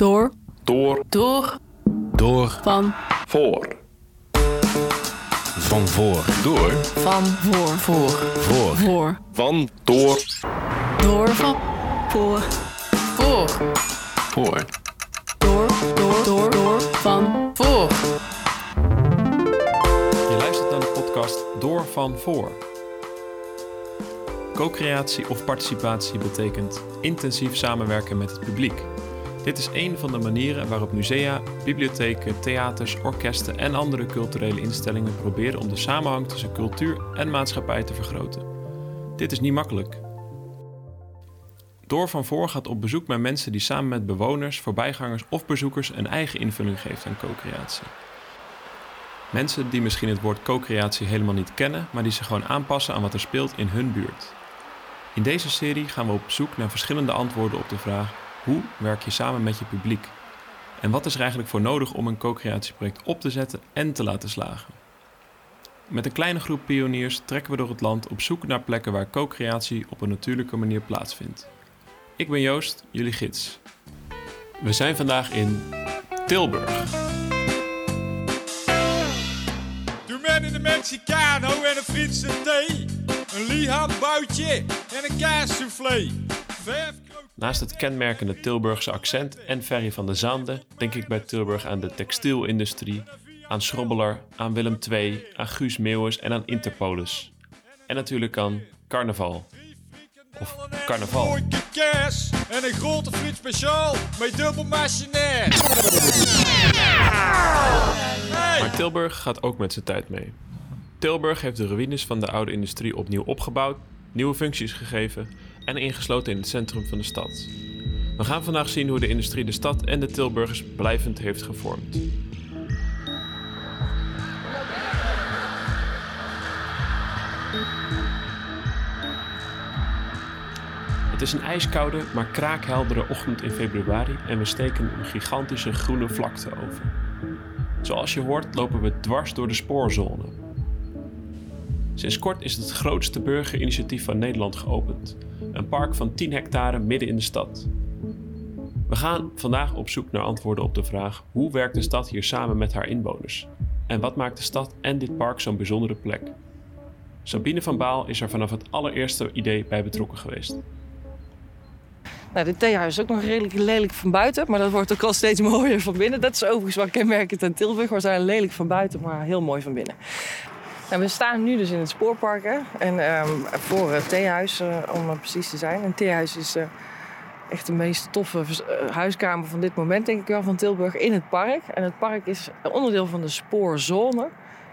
Door. Door. Door. Door. Van. Voor. Van voor. Door. Van. Voor. Voor. Voor. Voor. Van. Door. Door. Van. Voor. Voor. Voor. Door. Door. Door. Door. Van. Voor. Je luistert naar de podcast Door van Voor. Co-creatie of participatie betekent intensief samenwerken met het publiek. Dit is een van de manieren waarop musea, bibliotheken, theaters, orkesten en andere culturele instellingen proberen om de samenhang tussen cultuur en maatschappij te vergroten. Dit is niet makkelijk. Door van Voor gaat op bezoek bij mensen die samen met bewoners, voorbijgangers of bezoekers een eigen invulling geven aan co-creatie. Mensen die misschien het woord co-creatie helemaal niet kennen, maar die zich gewoon aanpassen aan wat er speelt in hun buurt. In deze serie gaan we op zoek naar verschillende antwoorden op de vraag: hoe werk je samen met je publiek? En wat is er eigenlijk voor nodig om een co-creatieproject op te zetten en te laten slagen? Met een kleine groep pioniers trekken we door het land op zoek naar plekken waar co-creatie op een natuurlijke manier plaatsvindt. Ik ben Joost, jullie gids. We zijn vandaag in Tilburg. Doe men in de Mexicano en een Friese thee. Een lihamboutje en een kaassoufflé. Vijf Naast het kenmerkende Tilburgse accent en Ferry van de Zaande denk ik bij Tilburg aan de textielindustrie, aan Schrobbeler, aan Willem II, aan Guus Meeuwis en aan Interpolis. En natuurlijk aan carnaval. Of carnaval. En een grote friet speciaal met dubbel machineer. Hey. Maar Tilburg gaat ook met zijn tijd mee. Tilburg heeft de ruïnes van de oude industrie opnieuw opgebouwd, nieuwe functies gegeven en ingesloten in het centrum van de stad. We gaan vandaag zien hoe de industrie de stad en de Tilburgers blijvend heeft gevormd. Het is een ijskoude, maar kraakheldere ochtend in februari en we steken een gigantische groene vlakte over. Zoals je hoort lopen we dwars door de spoorzone. Sinds kort is het grootste burgerinitiatief van Nederland geopend. Een park van 10 hectare midden in de stad. We gaan vandaag op zoek naar antwoorden op de vraag: hoe werkt de stad hier samen met haar inwoners? En wat maakt de stad en dit park zo'n bijzondere plek? Sabine van Baal is er vanaf het allereerste idee bij betrokken geweest. Nou, dit theehuis is ook nog redelijk lelijk van buiten, maar dat wordt ook al steeds mooier van binnen. Dat is overigens wel kenmerkend aan Tilburg. We zijn lelijk van buiten, maar heel mooi van binnen. We staan nu dus in het spoorpark en ehm, voor het theehuis, eh, om er precies te zijn. Een theehuis is eh, echt de meest toffe eh, huiskamer van dit moment, denk ik wel, van Tilburg in het park. En het park is onderdeel van de spoorzone.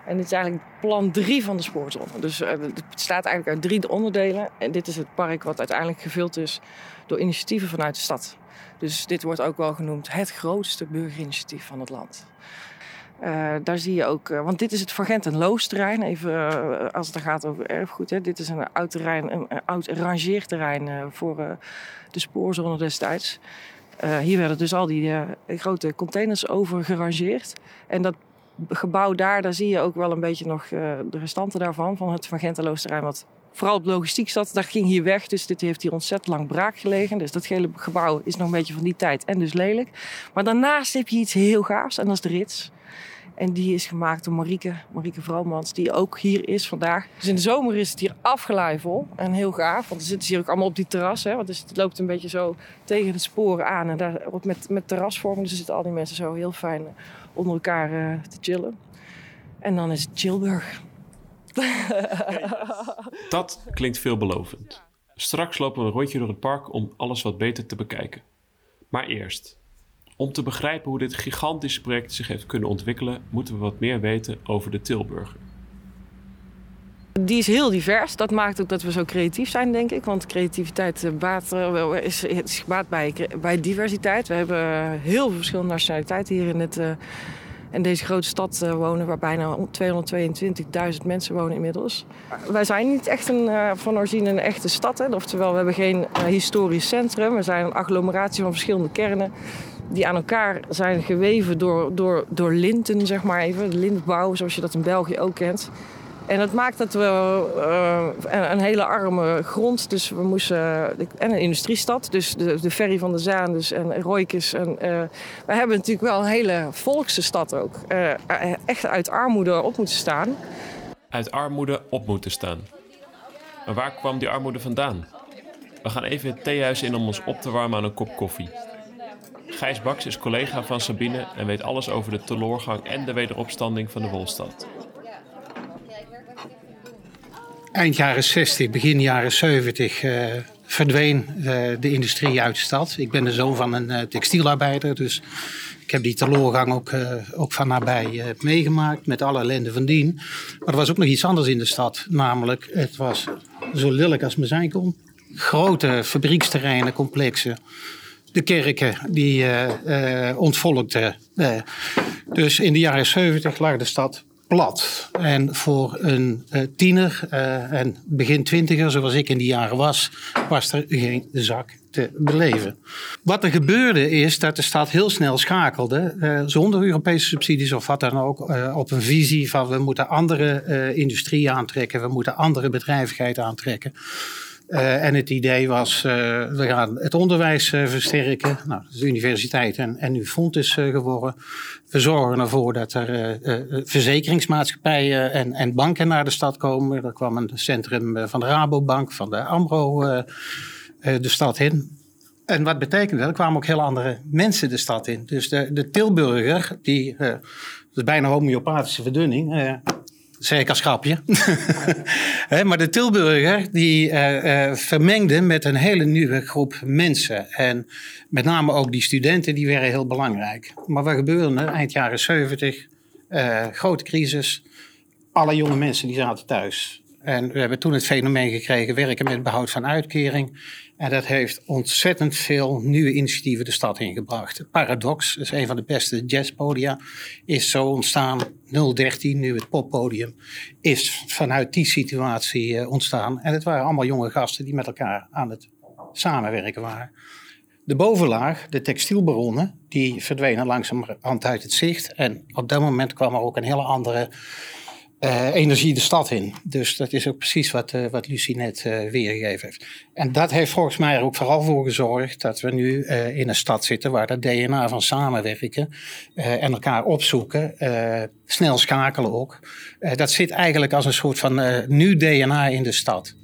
En dit is eigenlijk plan 3 van de spoorzone. Dus het bestaat eigenlijk uit drie onderdelen. En dit is het park wat uiteindelijk gevuld is door initiatieven vanuit de stad. Dus dit wordt ook wel genoemd het grootste burgerinitiatief van het land. Eh, daar zie je ook, eh, want dit is het Vergent en terrein, even eh, als het gaat over erfgoed. Hè. Dit is een oud terrein, een, oud rangeerterrein voor de spoorzone destijds. Hier werden dus al die grote containers over gerangeerd. En dat gebouw daar, daar zie je ook wel een beetje nog de restanten daarvan, van het Van Genteloos terrein, wat vooral op logistiek zat. Dat ging hier weg, dus dit heeft hier ontzettend lang braak gelegen. Dus dat hele gebouw is nog een beetje van die tijd en dus lelijk. Maar daarnaast heb je iets heel gaafs en dat is de rits. En die is gemaakt door Marieke, Marieke Vromans, die ook hier is vandaag. Dus in de zomer is het hier afgeleid vol en heel gaaf. Want dan zitten hier ook allemaal op die terras. Hè, want het loopt een beetje zo tegen de sporen aan. En daar met, met terrasvorming. Dus zitten al die mensen zo heel fijn onder elkaar eh, te chillen. En dan is het Dat klinkt veelbelovend. Straks lopen we een rondje door het park om alles wat beter te bekijken. Maar eerst, om te begrijpen hoe dit gigantische project zich heeft kunnen ontwikkelen, moeten we wat meer weten over de Tilburger. Die is heel divers. Dat maakt ook dat we zo creatief zijn, denk ik. Want creativiteit eh, baat, eh, is, is bij, bij diversiteit. We hebben eh, heel veel verschillende nationaliteiten hier in, het, in deze grote stad eh, wonen... waar bijna 222.000 mensen wonen inmiddels. Wij zijn niet echt een, eh, van origine een echte stad. Hè. Oftewel, we hebben geen eh, historisch centrum. We zijn een agglomeratie van verschillende kernen... die aan elkaar zijn geweven door, door, door linten, zeg maar even. Lintbouw, zoals je dat in België ook kent. En dat maakt dat we uh, een, hele arme grond, dus we moesten, en een industriestad, dus de, ferry van de Zaan dus, en Roikes. En, uh, we hebben natuurlijk wel een hele volkse stad ook. Uh, echt uit armoede op moeten staan. Uit armoede op moeten staan. Maar waar kwam die armoede vandaan? We gaan even het theehuis in om ons op te warmen aan een kop koffie. Gijs Baks is collega van Sabine en weet alles over de teloorgang en de wederopstanding van de Wolstad. Eind jaren 60, begin jaren 70 uh, verdween uh, de industrie uit de stad. Ik ben de zoon van een uh, textielarbeider, dus ik heb die teloorgang ook, ook van nabij meegemaakt met alle ellende van dien. Maar er was ook nog iets anders in de stad, namelijk het was zo lelijk als me zijn kon. Grote fabrieksterreinen, complexen de kerken die uh, ontvolkten. Dus in de jaren 70 lag de stad plat. En voor een tiener en begin twintiger, zoals ik in die jaren was, was er geen zak te beleven. Wat er gebeurde is dat de stad heel snel schakelde, zonder Europese subsidies of wat dan ook, op een visie van we moeten andere industrie aantrekken, we moeten andere bedrijvigheid aantrekken. Uh, en het idee was, uh, we gaan het onderwijs uh, versterken. Nou, is de universiteit en, en nu Fontes geworden. We zorgen ervoor dat er verzekeringsmaatschappijen en, en banken naar de stad komen. Er kwam een centrum van de Rabobank, van de AMRO de stad in. En wat betekende dat? Er kwamen ook heel andere mensen de stad in. Dus de, de Tilburger, die, is bijna homeopathische verdunning zeg ik als maar de Tilburger die uh, vermengde met een hele nieuwe groep mensen. En met name ook die studenten, die werden heel belangrijk. Maar wat gebeurde er? Eind jaren 70, uh, eh, grote crisis. Alle jonge mensen die zaten thuis. En we hebben toen het fenomeen gekregen werken met behoud van uitkering. En dat heeft ontzettend veel nieuwe initiatieven de stad ingebracht. Paradox is een van de beste jazzpodia. Is zo ontstaan. 013, nu het poppodium, is vanuit die situatie uh, ontstaan. En het waren allemaal jonge gasten die met elkaar aan het samenwerken waren. De bovenlaag, de textielbaronnen, die verdwenen langzamerhand uit het zicht. En op dat moment kwam er ook een hele andere uh, energie de stad in. Dus dat is ook precies wat, uh, wat Lucie net uh, weergegeven heeft. En dat heeft volgens mij er ook vooral voor gezorgd dat we nu in een stad zitten waar dat DNA van samenwerken en elkaar opzoeken, snel schakelen ook. dat zit eigenlijk als een soort van nieuw DNA in de stad.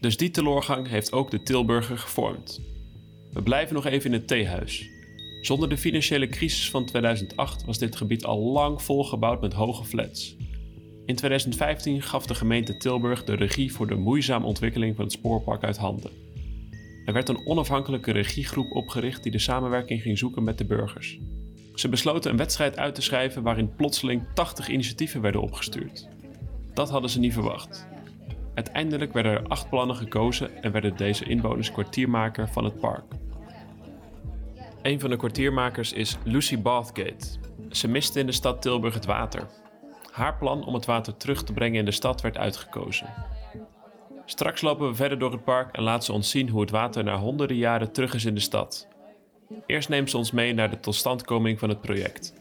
Dus die teloorgang heeft ook de Tilburger gevormd. We blijven nog even in het theehuis. Zonder de financiële crisis van 2008 was dit gebied al lang volgebouwd met hoge flats. In 2015 gaf de gemeente Tilburg de regie voor de moeizame ontwikkeling van het spoorpark uit handen. Er werd een onafhankelijke regiegroep opgericht die de samenwerking ging zoeken met de burgers. Ze besloten een wedstrijd uit te schrijven waarin plotseling 80 initiatieven werden opgestuurd. Dat hadden ze niet verwacht. Uiteindelijk werden er acht plannen gekozen en werden deze inwoners kwartiermaker van het park. Een van de kwartiermakers is Lucy Bathgate. Ze miste in de stad Tilburg het water. Haar plan om het water terug te brengen in de stad werd uitgekozen. Straks lopen we verder door het park en laat ze ons zien hoe het water na honderden jaren terug is in de stad. Eerst neemt ze ons mee naar de totstandkoming van het project.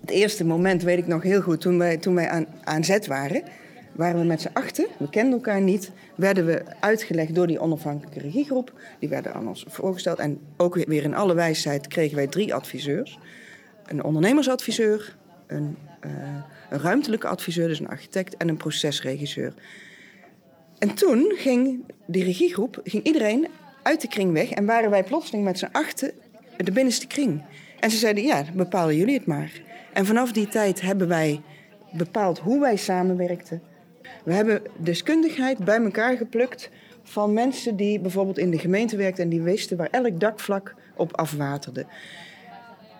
Het eerste moment weet ik nog heel goed toen wij, toen wij aan, aan zet waren waren we met z'n achten, we kenden elkaar niet, werden we uitgelegd door die onafhankelijke regiegroep. Die werden aan ons voorgesteld. En ook weer in alle wijsheid kregen wij drie adviseurs. Een ondernemersadviseur, een, uh, een ruimtelijke adviseur, dus een architect, en een procesregisseur. En toen ging die regiegroep, ging iedereen uit de kring weg en waren wij plotseling met z'n achten de binnenste kring. En ze zeiden, ja, bepalen jullie het maar. En vanaf die tijd hebben wij bepaald hoe wij samenwerkten, we hebben deskundigheid bij elkaar geplukt van mensen die bijvoorbeeld in de gemeente werkten en die wisten waar elk dakvlak op afwaterde.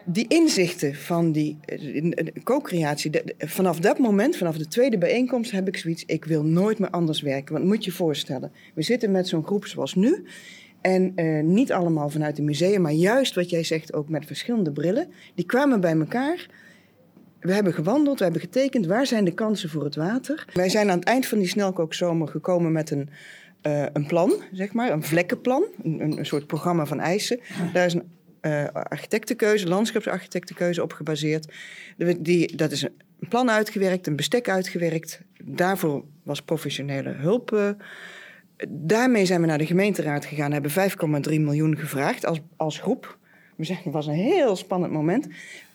Die inzichten van die eh, co-creatie, vanaf dat moment, vanaf de tweede bijeenkomst, heb ik zoiets: ik wil nooit meer anders werken. Want moet je voorstellen, we zitten met zo'n groep zoals nu. En uh, niet allemaal vanuit de musea, maar juist wat jij zegt, ook met verschillende brillen. Die kwamen bij elkaar we hebben gewandeld, we hebben getekend. Waar zijn de kansen voor het water? Wij zijn aan het eind van die snelkookzomer gekomen met een, uh, een plan, zeg maar, een vlekkenplan. Een, een soort programma van eisen. Daar is een eh, architectenkeuze, landschapsarchitectenkeuze op gebaseerd. Die, dat is een plan uitgewerkt, een bestek uitgewerkt. Daarvoor was professionele hulp. eh, daarmee zijn we naar de gemeenteraad gegaan, hebben 5,3 miljoen gevraagd als, als groep. We het was een heel spannend moment.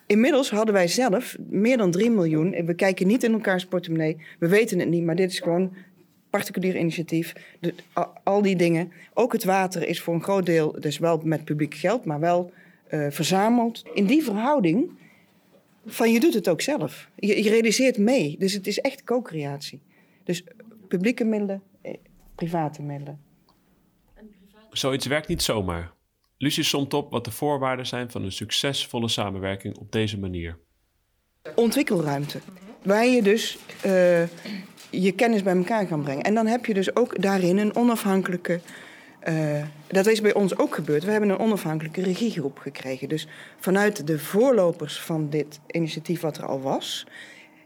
Inmiddels hadden wij zelf meer dan 3 miljoen. We kijken niet in elkaars portemonnee. We weten het niet, maar dit is gewoon particulier initiatief. Al die dingen. Ook het water is voor een groot deel, dus wel met publiek geld, maar wel eh, verzameld. In die verhouding van je doet het ook zelf. Je, je realiseert mee. Dus het is echt co-creatie. Dus publieke middelen, eh, private middelen. Zoiets werkt niet zomaar. Lucie somt op wat de voorwaarden zijn van een succesvolle samenwerking op deze manier. ontwikkelruimte. Waar je dus eh, je kennis bij elkaar kan brengen. En dan heb je dus ook daarin een onafhankelijke. eh, dat is bij ons ook gebeurd. We hebben een onafhankelijke regiegroep gekregen. Dus vanuit de voorlopers van dit initiatief, wat er al was,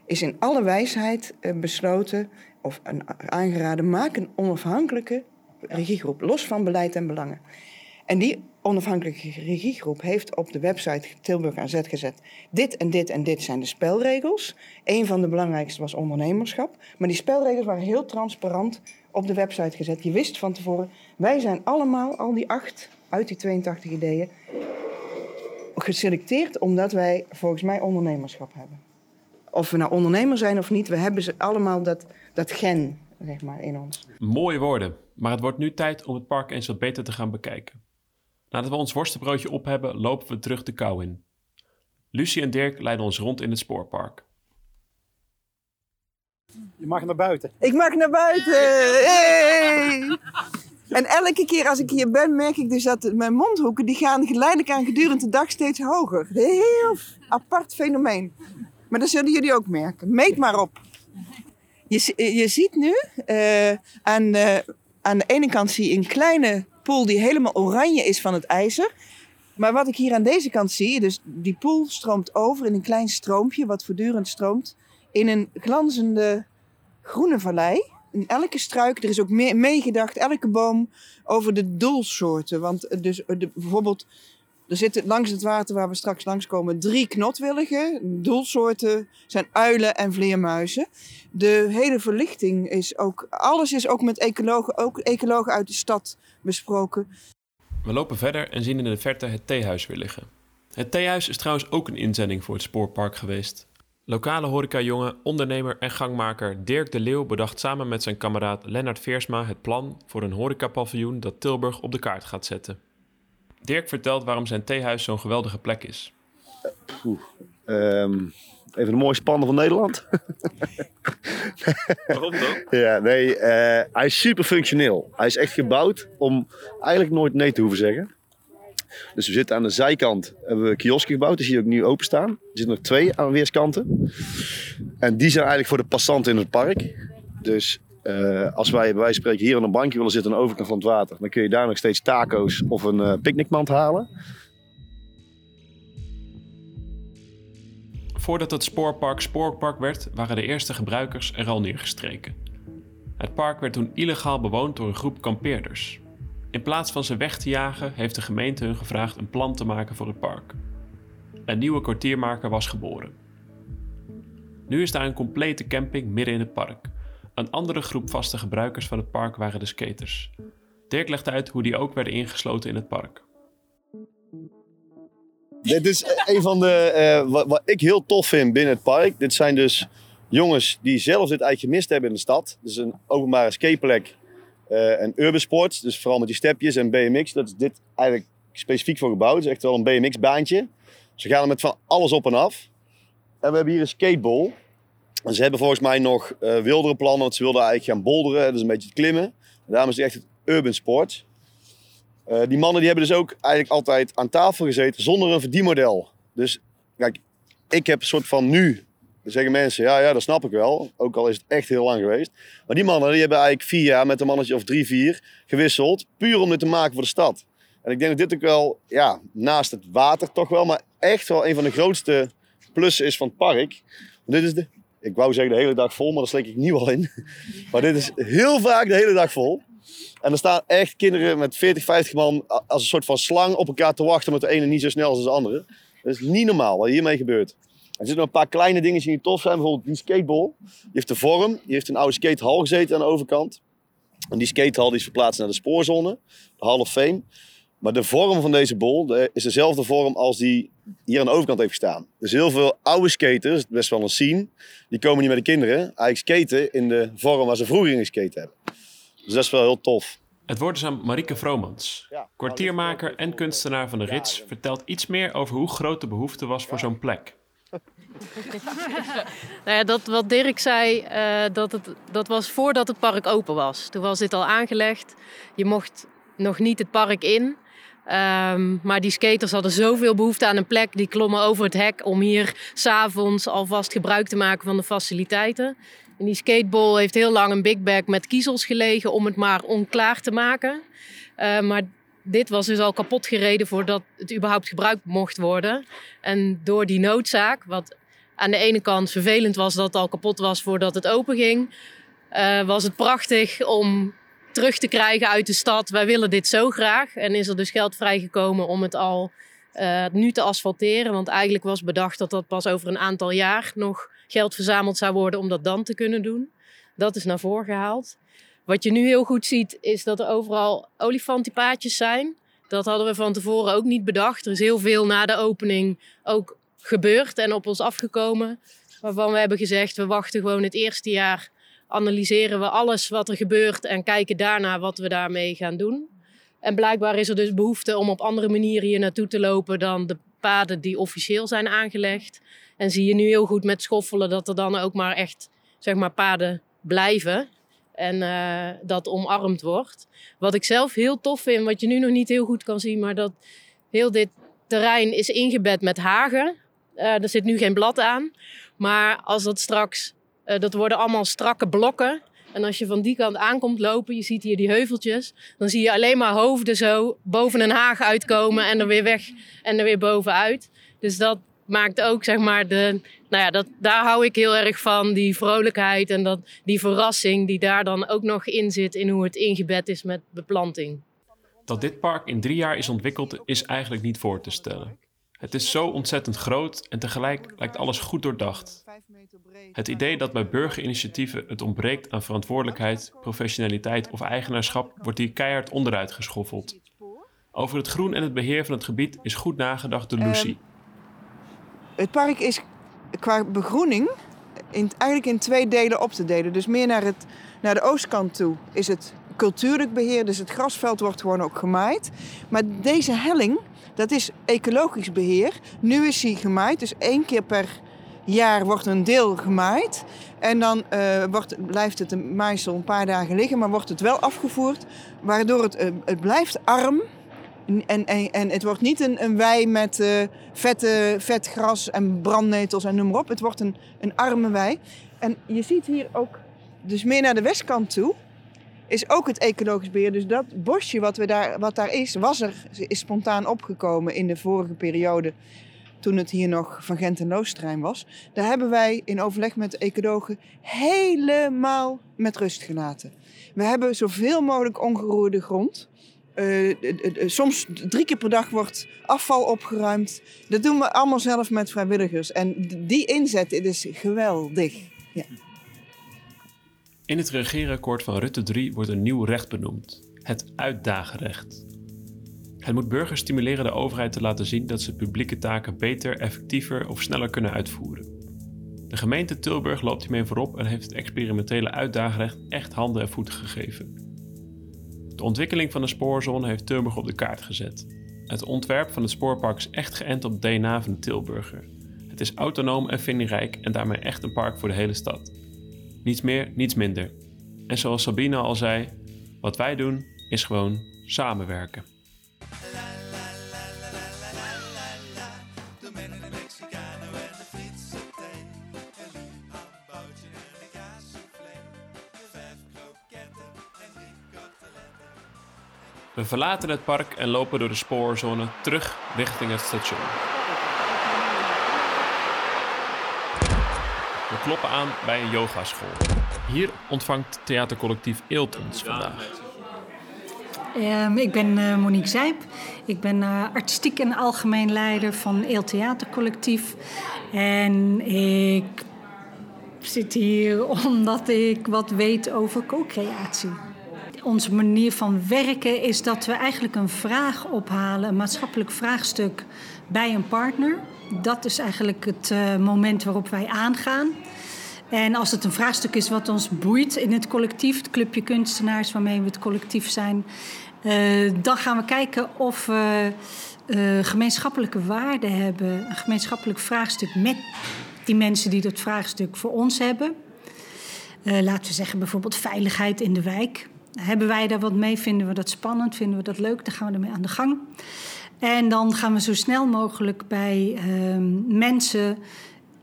is in alle wijsheid eh, besloten of aangeraden: maak een onafhankelijke regiegroep, los van beleid en belangen. En die onafhankelijke regiegroep heeft op de website Tilburg zet gezet. Dit en dit en dit zijn de spelregels. Een van de belangrijkste was ondernemerschap. Maar die spelregels waren heel transparant op de website gezet. Je wist van tevoren, wij zijn allemaal, al die acht uit die 82 ideeën, geselecteerd omdat wij volgens mij ondernemerschap hebben. Of we nou ondernemer zijn of niet, we hebben ze allemaal dat, dat gen zeg maar, in ons. Mooie woorden, maar het wordt nu tijd om het park eens wat beter te gaan bekijken. Nadat we ons worstenbroodje op hebben, lopen we terug de kou in. Lucie en Dirk leiden ons rond in het spoorpark. Je mag naar buiten. Ik mag naar buiten! Hey! En elke keer als ik hier ben, merk ik dus dat mijn mondhoeken die gaan geleidelijk aan gedurende de dag steeds hoger. Een heel apart fenomeen. Maar dat zullen jullie ook merken. Meet maar op. Je, je ziet nu eh, aan, de, aan de ene kant zie je een kleine pool die helemaal oranje is van het ijzer. Maar wat ik hier aan deze kant zie, dus die pool stroomt over in een klein stroompje, wat voortdurend stroomt, in een glanzende groene vallei. In elke struik, er is ook mee- meegedacht, elke boom, over de doelsoorten. Want eh, dus, eh, de, bijvoorbeeld, er zitten langs het water waar we straks langskomen drie knotwilligen. Doelsoorten zijn uilen en vleermuizen. De hele verlichting is ook, alles is ook met ecologen, ook ecologen uit de stad besproken. We lopen verder en zien in de verte het theehuis weer liggen. Het theehuis is trouwens ook een inzending voor het spoorpark geweest. Lokale horecajongen, ondernemer en gangmaker Dirk de Leeuw bedacht samen met zijn kameraad Lennart Veersma het plan voor een horecapaviljoen dat Tilburg op de kaart gaat zetten. Dirk vertelt waarom zijn theehuis zo'n geweldige plek is. Ehm, even de mooiste pannen van Nederland. Waarom dan? ja, nee, eh, hij is super functioneel. Hij is echt gebouwd om eigenlijk nooit nee te hoeven zeggen. Dus we zitten aan de zijkant, hebben we kiosken gebouwd, die zie je ook nu openstaan. Er zitten nog twee aan weerskanten. En die zijn eigenlijk voor de passanten in het park. Dus eh, als wij bij spreken hier aan een bankje willen zitten aan de overkant van het water, dan kun je daar nog steeds taco's of een eh, picknickmand halen. Voordat het spoorpark Spoorpark werd, waren de eerste gebruikers er al neergestreken. Het park werd toen illegaal bewoond door een groep kampeerders. In plaats van ze weg te jagen, heeft de gemeente hun gevraagd een plan te maken voor het park. Een nieuwe kwartiermaker was geboren. Nu is daar een complete camping midden in het park. Een andere groep vaste gebruikers van het park waren de skaters. Dirk legt uit hoe die ook werden ingesloten in het park. Dit is een van de, eh, wat, ik heel tof vind binnen het park. Dit zijn dus jongens die zelf dit eigenlijk gemist hebben in de stad. Dus een openbare skateplek eh, en urban sports. Dus vooral met die stepjes en BMX. Dat is dit eigenlijk specifiek voor gebouwd. Het is echt wel een BMX-baantje. Ze gaan er met van alles op en af. En we hebben hier een skateball. Ze hebben volgens mij nog eh, wildere plannen, want ze wilden eigenlijk gaan boulderen. Dus een beetje klimmen. En daarom is het echt het urban sport. Eh, die mannen die hebben dus ook eigenlijk altijd aan tafel gezeten zonder een verdienmodel. Dus kijk, ik heb een soort van nu, dan zeggen mensen, ja, ja, dat snap ik wel. Ook al is het echt heel lang geweest. Maar die mannen die hebben eigenlijk vier jaar met een mannetje of drie, vier gewisseld. Puur om dit te maken voor de stad. En ik denk dat dit ook wel, ja, naast het water toch wel, maar echt wel een van de grootste plussen is van het park. Want dit is de, ik wou zeggen de hele dag vol, maar daar steek ik nu al in. Maar dit is heel vaak de hele dag vol. En er staan echt kinderen met 40, 50 man als een soort van slang op elkaar te wachten. Met de ene niet zo snel als de andere. Dat is niet normaal wat hiermee gebeurt. Er zitten een paar kleine dingetjes die tof zijn. Bijvoorbeeld die skateball. Die heeft de vorm. Die heeft een oude skatehal gezeten aan de overkant. En die skatehal die is verplaatst naar de spoorzone. De Hall of Fame. Maar de vorm van deze bol de- is dezelfde vorm als die hier aan de overkant heeft gestaan. Dus heel veel oude skaters, best wel een scene, die komen niet met de kinderen. Eigenlijk skaten in de vorm waar ze vroeger in geskate hebben. Dus dat is wel heel tof. Het woord is aan Marieke Vromans. Kwartiermaker en kunstenaar van de Rits vertelt iets meer over hoe groot de behoefte was voor zo'n plek. Nou ja, dat wat Dirk zei, eh, dat, het, dat was voordat het park open was. Toen was dit al aangelegd. Je mocht nog niet het park in. Ehm, maar die skaters hadden zoveel behoefte aan een plek. Die klommen over het hek om hier s'avonds alvast gebruik te maken van de faciliteiten. En die skateball heeft heel lang een big bag met kiezels gelegen om het maar onklaar te maken. Eh, maar dit was dus al kapot gereden voordat het überhaupt gebruikt mocht worden. En door die noodzaak, wat aan de ene kant vervelend was dat het al kapot was voordat het open ging, eh, was het prachtig om terug te krijgen uit de stad. Wij willen dit zo graag. En is er dus geld vrijgekomen om het al eh, nu te asfalteren. Want eigenlijk was bedacht dat dat pas over een aantal jaar nog geld verzameld zou worden om dat dan te kunnen doen. Dat is naar voren gehaald. Wat je nu heel goed ziet, is dat er overal olifantenpaadjes zijn. Dat hadden we van tevoren ook niet bedacht. Er is heel veel na de opening ook gebeurd en op ons afgekomen. Waarvan we hebben gezegd, we wachten gewoon het eerste jaar. Analyseren we alles wat er gebeurt en kijken daarna wat we daarmee gaan doen. En blijkbaar is er dus behoefte om op andere manieren hier naartoe te lopen dan de paden die officieel zijn aangelegd. En zie je nu heel goed met schoffelen dat er dan ook maar echt zeg maar, paden blijven. En eh, dat omarmd wordt. Wat ik zelf heel tof vind, wat je nu nog niet heel goed kan zien, maar dat heel dit terrein is ingebed met hagen. Eh, er zit nu geen blad aan. Maar als dat straks, eh, dat worden allemaal strakke blokken. En als je van die kant aankomt lopen, je ziet hier die heuveltjes, dan zie je alleen maar hoofden zo boven een haag uitkomen en er weer weg en er weer bovenuit. Dus dat maakt ook, zeg maar, de, nou ja, dat, daar hou ik heel erg van, die vrolijkheid en dat, die verrassing die daar dan ook nog in zit in hoe het ingebed is met beplanting. Dat dit park in drie jaar is ontwikkeld, is eigenlijk niet voor te stellen. Het is zo ontzettend groot en tegelijk lijkt alles goed doordacht. Het idee dat bij burgerinitiatieven het ontbreekt aan verantwoordelijkheid, professionaliteit of eigenaarschap wordt hier keihard onderuit geschoffeld. Over het groen en het beheer van het gebied is goed nagedacht door Lucie. Het park is qua begroening in, eigenlijk in twee delen op te delen. Dus meer naar, het, naar de oostkant toe is het cultuurlijk beheer. Dus het grasveld wordt gewoon ook gemaaid. Maar deze helling, dat is ecologisch beheer. Nu is hij gemaaid, dus één keer per jaar wordt een deel gemaaid. En dan eh, wordt, blijft het een maaisel een paar dagen liggen, maar wordt het wel afgevoerd. Waardoor het, eh, het blijft arm. En, en, en het wordt niet een, een wei met eh, vette, vet gras en brandnetels en noem maar op. Het wordt een, een arme wei. En je ziet hier ook, dus meer naar de westkant toe, is ook het ecologisch beheer. Dus dat bosje wat, we daar, wat daar is, was er, is spontaan opgekomen in de vorige periode. Toen het hier nog van Gent en Loostrein was. Daar hebben wij in overleg met de ecologen helemaal met rust gelaten. We hebben zoveel mogelijk ongeroerde grond. Uh, uh, soms drie keer per dag wordt afval opgeruimd. Dat doen we allemaal zelf met vrijwilligers. En die inzet is geweldig. Ja. In het regeerakkoord van Rutte 3 wordt een nieuw recht benoemd: het uitdagenrecht. Het moet burgers stimuleren de overheid te laten zien dat ze publieke taken beter, effectiever of sneller kunnen uitvoeren. De gemeente Tilburg loopt hiermee voorop en heeft het experimentele uitdagenrecht echt handen en voeten gegeven. De ontwikkeling van de spoorzone heeft Tilburg op de kaart gezet. Het ontwerp van het spoorpark is echt geënt op het DNA van de Tilburger. Het is autonoom en vindingrijk en daarmee echt een park voor de hele stad. Niets meer, niets minder. En zoals Sabine al zei, wat wij doen is gewoon samenwerken. We verlaten het park en lopen door de spoorzone terug richting het station. Kloppen aan bij een yogaschool. Hier ontvangt theatercollectief Eelt ons vandaag. Ehm, ik ben eh, Monique Zijp. Ik ben eh, artistiek en algemeen leider van Eel Theatercollectief. En ik zit hier omdat ik wat weet over co-creatie. Onze manier van werken is dat we eigenlijk een vraag ophalen, een maatschappelijk vraagstuk bij een partner. Dat is eigenlijk het uh, moment waarop wij aangaan. En als het een vraagstuk is wat ons boeit in het collectief, het clubje kunstenaars waarmee we het collectief zijn, uh, dan gaan we kijken of we uh, gemeenschappelijke waarden hebben, een gemeenschappelijk vraagstuk met die mensen die dat vraagstuk voor ons hebben. Uh, laten we zeggen bijvoorbeeld veiligheid in de wijk. Hebben wij daar wat mee? Vinden we dat spannend? Vinden we dat leuk? Dan gaan we ermee aan de gang. En dan gaan we zo snel mogelijk bij uh, mensen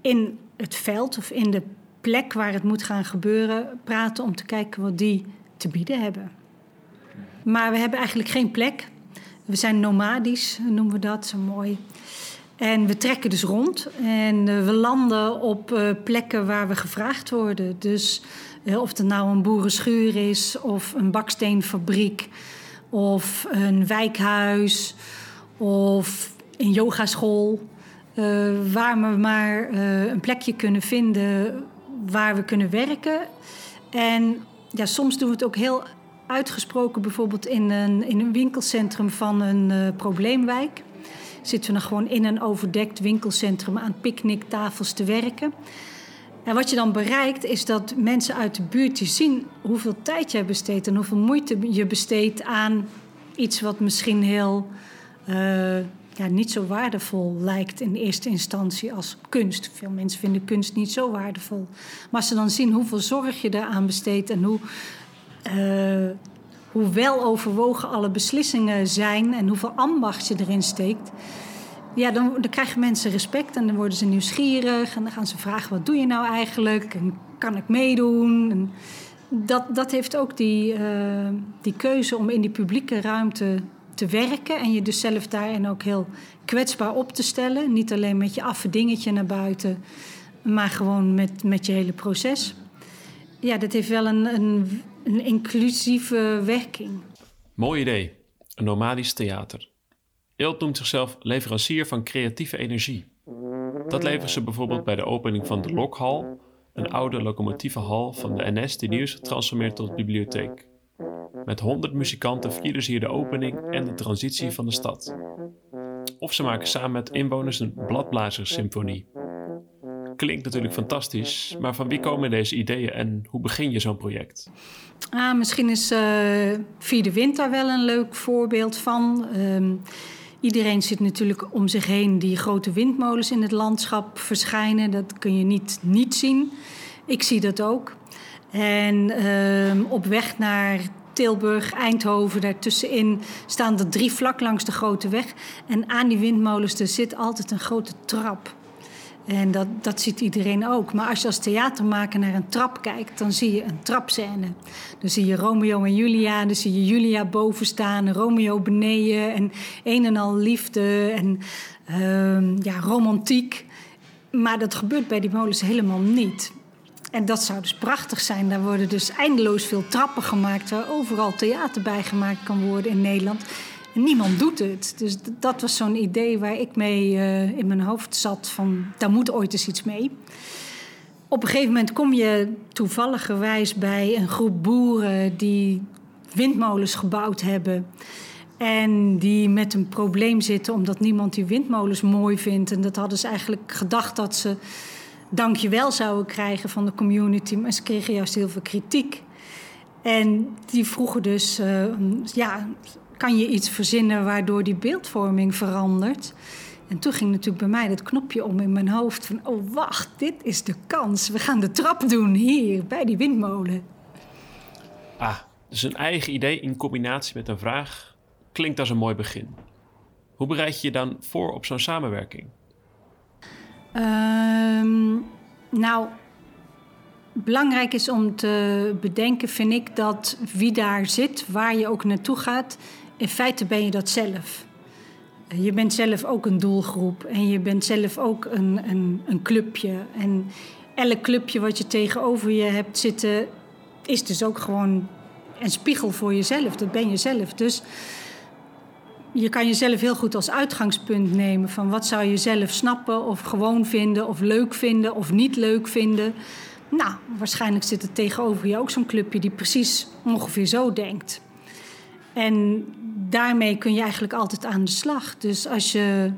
in het veld of in de plek waar het moet gaan gebeuren praten om te kijken wat die te bieden hebben. Maar we hebben eigenlijk geen plek. We zijn nomadisch, noemen we dat, zo mooi. En we trekken dus rond en uh, we landen op uh, plekken waar we gevraagd worden. Dus uh, of het nou een boerenschuur is, of een baksteenfabriek, of een wijkhuis, of een yogaschool. waar we maar een plekje kunnen vinden waar we kunnen werken. En ja, soms doen we het ook heel uitgesproken, bijvoorbeeld in een, in een winkelcentrum van een probleemwijk zitten we dan gewoon in een overdekt winkelcentrum aan picknicktafels te werken. En wat je dan bereikt is dat mensen uit de buurt zien hoeveel tijd je besteedt en hoeveel moeite je besteedt aan iets wat misschien heel uh, ja, niet zo waardevol lijkt in eerste instantie als kunst. Veel mensen vinden kunst niet zo waardevol. Maar als ze dan zien hoeveel zorg je daaraan besteedt en hoe, uh, hoe wel overwogen alle beslissingen zijn en hoeveel ambacht je erin steekt. Ja, dan, dan krijgen mensen respect en dan worden ze nieuwsgierig en dan gaan ze vragen: wat doe je nou eigenlijk? En kan ik meedoen? En dat, dat heeft ook die, uh, die keuze om in die publieke ruimte te werken en je dus zelf daarin ook heel kwetsbaar op te stellen. Niet alleen met je affe dingetje naar buiten, maar gewoon met, met je hele proces. Ja, dat heeft wel een, een, een inclusieve werking. Mooi idee. Een nomadisch theater. Eelt noemt zichzelf leverancier van creatieve energie. Dat leveren ze bijvoorbeeld bij de opening van de Lokhal, een oude locomotieve hal van de NS die nu is getransformeerd tot bibliotheek. Met 100 muzikanten vieren ze hier de opening en de transitie van de stad. Of ze maken samen met inwoners een bladblazerssymfonie. Klinkt natuurlijk fantastisch, maar van wie komen deze ideeën en hoe begin je zo'n project? Ah, misschien is uh, Wind daar wel een leuk voorbeeld van. Uh, iedereen ziet natuurlijk om zich heen die grote windmolens in het landschap verschijnen. Dat kun je niet niet zien. Ik zie dat ook. En uh, op weg naar Tilburg, Eindhoven, daartussenin staan er drie vlak langs de grote weg. En aan die windmolens er zit altijd een grote trap. En dat, dat ziet iedereen ook. Maar als je als theatermaker naar een trap kijkt, dan zie je een trapscène. Dan zie je Romeo en Julia, dan zie je Julia boven staan, Romeo beneden. En een en al liefde en uh, ja, romantiek. Maar dat gebeurt bij die molens helemaal niet. En dat zou dus prachtig zijn. Daar worden dus eindeloos veel trappen gemaakt... waar overal theater bij gemaakt kan worden in Nederland. En niemand doet het. Dus dat was zo'n idee waar ik mee uh, in mijn hoofd zat van... daar moet ooit eens iets mee. Op een gegeven moment kom je toevalligerwijs bij een groep boeren... die windmolens gebouwd hebben... En die met een probleem zitten omdat niemand die windmolens mooi vindt. En dat hadden ze eigenlijk gedacht dat ze dankjewel zouden krijgen van de community. Maar ze kregen juist heel veel kritiek. En die vroegen dus, uh, ja, kan je iets verzinnen waardoor die beeldvorming verandert? En toen ging natuurlijk bij mij dat knopje om in mijn hoofd van... oh, wacht, dit is de kans. We gaan de trap doen hier, bij die windmolen. Ah, dus een eigen idee in combinatie met een vraag klinkt als een mooi begin. Hoe bereid je je dan voor op zo'n samenwerking? Um, nou, belangrijk is om te bedenken, vind ik, dat wie daar zit, waar je ook naartoe gaat, in feite ben je dat zelf. Je bent zelf ook een doelgroep en je bent zelf ook een, een, een clubje. En elk clubje wat je tegenover je hebt zitten, is dus ook gewoon en spiegel voor jezelf. Dat ben je zelf. Dus je kan jezelf heel goed als uitgangspunt nemen van wat zou je zelf snappen of gewoon vinden of leuk vinden of niet leuk vinden. Nou, waarschijnlijk zit er tegenover je ook zo'n clubje die precies ongeveer zo denkt. En daarmee kun je eigenlijk altijd aan de slag. Dus als je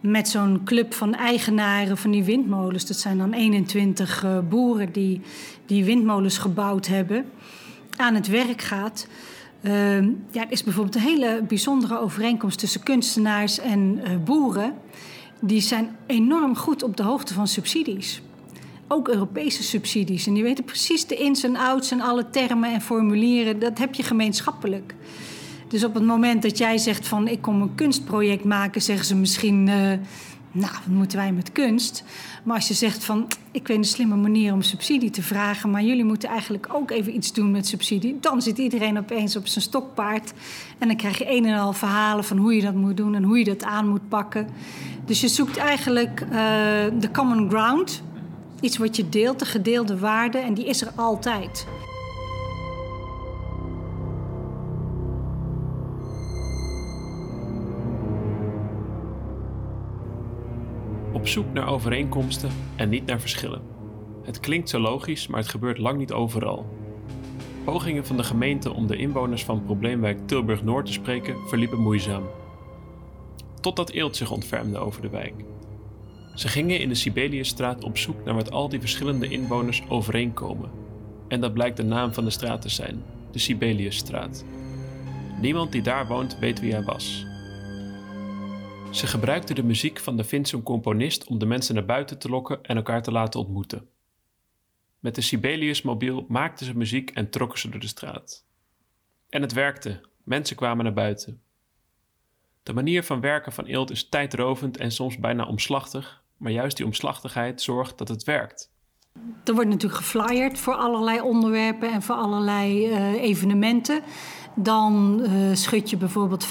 met zo'n club van eigenaren van die windmolens, dat zijn dan 21 uh, boeren die die windmolens gebouwd hebben, aan het werk gaat. Uh, ja, er is bijvoorbeeld een hele bijzondere overeenkomst tussen kunstenaars en uh, boeren. Die zijn enorm goed op de hoogte van subsidies. Ook Europese subsidies. En die weten precies de ins en outs en alle termen en formulieren. Dat heb je gemeenschappelijk. Dus op het moment dat jij zegt van ik kom een kunstproject maken, zeggen ze misschien, uh, nou, wat moeten wij met kunst? Maar als je zegt van ik weet een slimme manier om subsidie te vragen, maar jullie moeten eigenlijk ook even iets doen met subsidie, dan zit iedereen opeens op zijn stokpaard. En dan krijg je een en al verhalen van hoe je dat moet doen en hoe je dat aan moet pakken. Dus je zoekt eigenlijk uh, de common ground. Iets wat je deelt, de gedeelde waarde, en die is er altijd. Op zoek naar overeenkomsten en niet naar verschillen. Het klinkt zo logisch, maar het gebeurt lang niet overal. Pogingen van de gemeente om de inwoners van probleemwijk Tilburg Noord te spreken verliepen moeizaam. Totdat Eelt zich ontfermde over de wijk. Ze gingen in de Sibeliusstraat op zoek naar wat al die verschillende inwoners overeenkomen. En dat blijkt de naam van de straat te zijn, de Sibeliusstraat. Niemand die daar woont weet wie hij was. Ze gebruikten de muziek van de Finse componist om de mensen naar buiten te lokken en elkaar te laten ontmoeten. Met de Sibelius-mobiel maakten ze muziek en trokken ze door de straat. En het werkte, mensen kwamen naar buiten. De manier van werken van Eelt is tijdrovend en soms bijna omslachtig, maar juist die omslachtigheid zorgt dat het werkt. Er wordt natuurlijk geflyerd voor allerlei onderwerpen en voor allerlei uh, evenementen. Dan uh, schud je bijvoorbeeld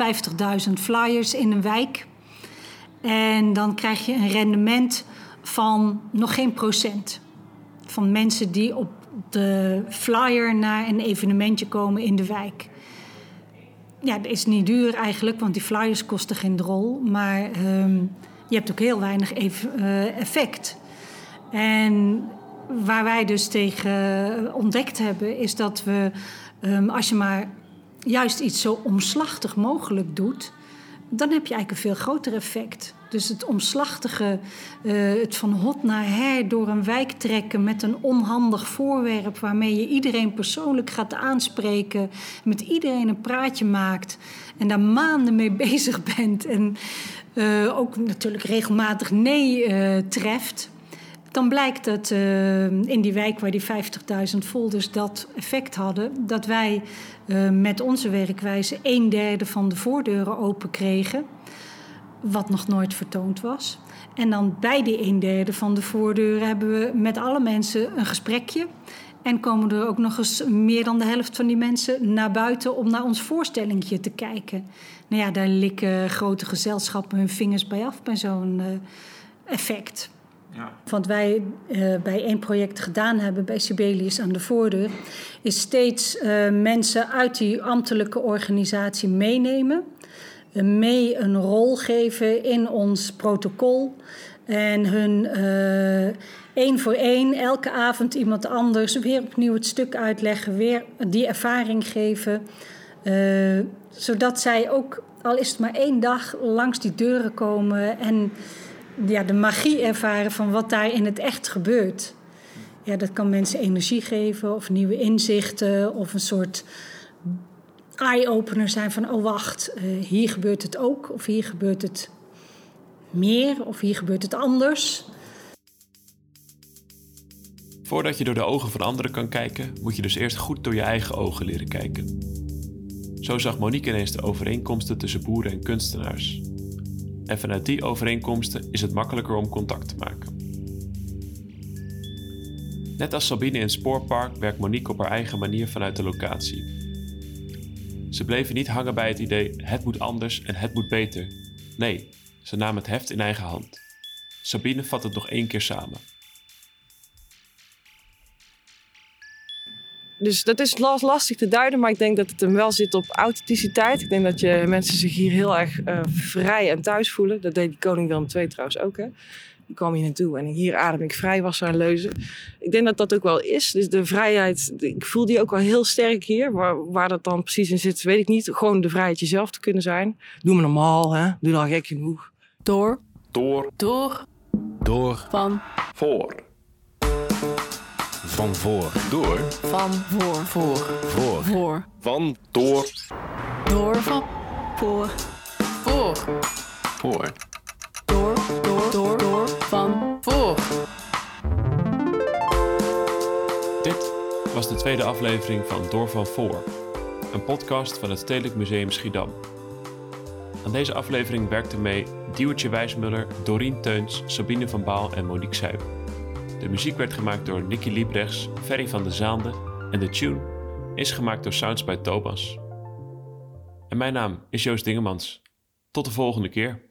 50.000 flyers in een wijk. En dan krijg je een rendement van nog geen procent. Van mensen die op de flyer naar een evenementje komen in de wijk. Ja, dat is niet duur eigenlijk, want die flyers kosten geen drol. Maar um, je hebt ook heel weinig uh, effect. En waar wij dus tegen ontdekt hebben, is dat we, um, als je maar juist iets zo omslachtig mogelijk doet, dan heb je eigenlijk een veel groter effect. Dus het omslachtige, uh, het van hot naar her door een wijk trekken met een onhandig voorwerp waarmee je iedereen persoonlijk gaat aanspreken, met iedereen een praatje maakt en daar maanden mee bezig bent en uh, ook natuurlijk regelmatig nee uh, treft. Dan blijkt dat uh, in die wijk waar die 50.000 folders dat effect hadden, dat wij uh, met onze werkwijze een derde van de voordeuren open kregen, wat nog nooit vertoond was. En dan bij die een derde van de voordeuren hebben we met alle mensen een gesprekje. En komen er ook nog eens meer dan de helft van die mensen naar buiten om naar ons voorstellingje te kijken. Nou ja, daar likken grote gezelschappen hun vingers bij af bij zo'n uh, effect. Ja. Wat wij uh, bij één project gedaan hebben bij Sibelius aan de voordeur, is steeds uh, mensen uit die ambtelijke organisatie meenemen. Uh, mee een rol geven in ons protocol. En hun één voor één, elke avond iemand anders, weer opnieuw het stuk uitleggen, weer die ervaring geven. zodat zij ook, al is het maar één dag, langs die deuren komen en ja, de magie ervaren van wat daar in het echt gebeurt. Ja, dat kan mensen energie geven of nieuwe inzichten of een soort eye-opener zijn van oh wacht, uh, hier gebeurt het ook of hier gebeurt het meer of hier gebeurt het anders. Voordat je door de ogen van anderen kan kijken, moet je dus eerst goed door je eigen ogen leren kijken. Zo zag Monique ineens de overeenkomsten tussen boeren en kunstenaars. En vanuit die overeenkomsten is het makkelijker om contact te maken. Net als Sabine in Spoorpark werkt Monique op haar eigen manier vanuit de locatie. Ze bleven niet hangen bij het idee het moet anders en het moet beter. Nee, ze namen het heft in eigen hand. Sabine vat het nog één keer samen. Dus dat is las- lastig te duiden, maar ik denk dat het hem wel zit op authenticiteit. Ik denk dat je mensen zich hier heel erg eh, vrij en thuis voelen. Dat deed die koning Willem II trouwens ook. Hè? Ik kwam hier naartoe en hier adem ik vrij, was een leuze. Ik denk dat dat ook wel is. Dus de vrijheid, ik voel die ook wel heel sterk hier. Waar, waar dat dan precies in zit, weet ik niet. Gewoon de vrijheid jezelf te kunnen zijn. Doe me normaal, hè? doe dan gek genoeg. Door. Door. Door. Door. Van. Voor. Van voor. Door. Van. Voor. Voor. Voor. Voor. Van. Door. Door. Van. Voor. Voor. Voor. Door. Door. Door. Door. Van. Voor. Dit was de tweede aflevering van Door van Voor, een podcast van het Stedelijk Museum Schiedam. Aan deze aflevering werkten mee Diewertje Wijsmuller, Dorien Teuns, Sabine van Baal en Monique Sijp. De muziek werd gemaakt door Nicky Liebrechts, Ferry van de Zaande en de tune is gemaakt door Sounds bij Thomas. En mijn naam is Joost Dingemans. Tot de volgende keer.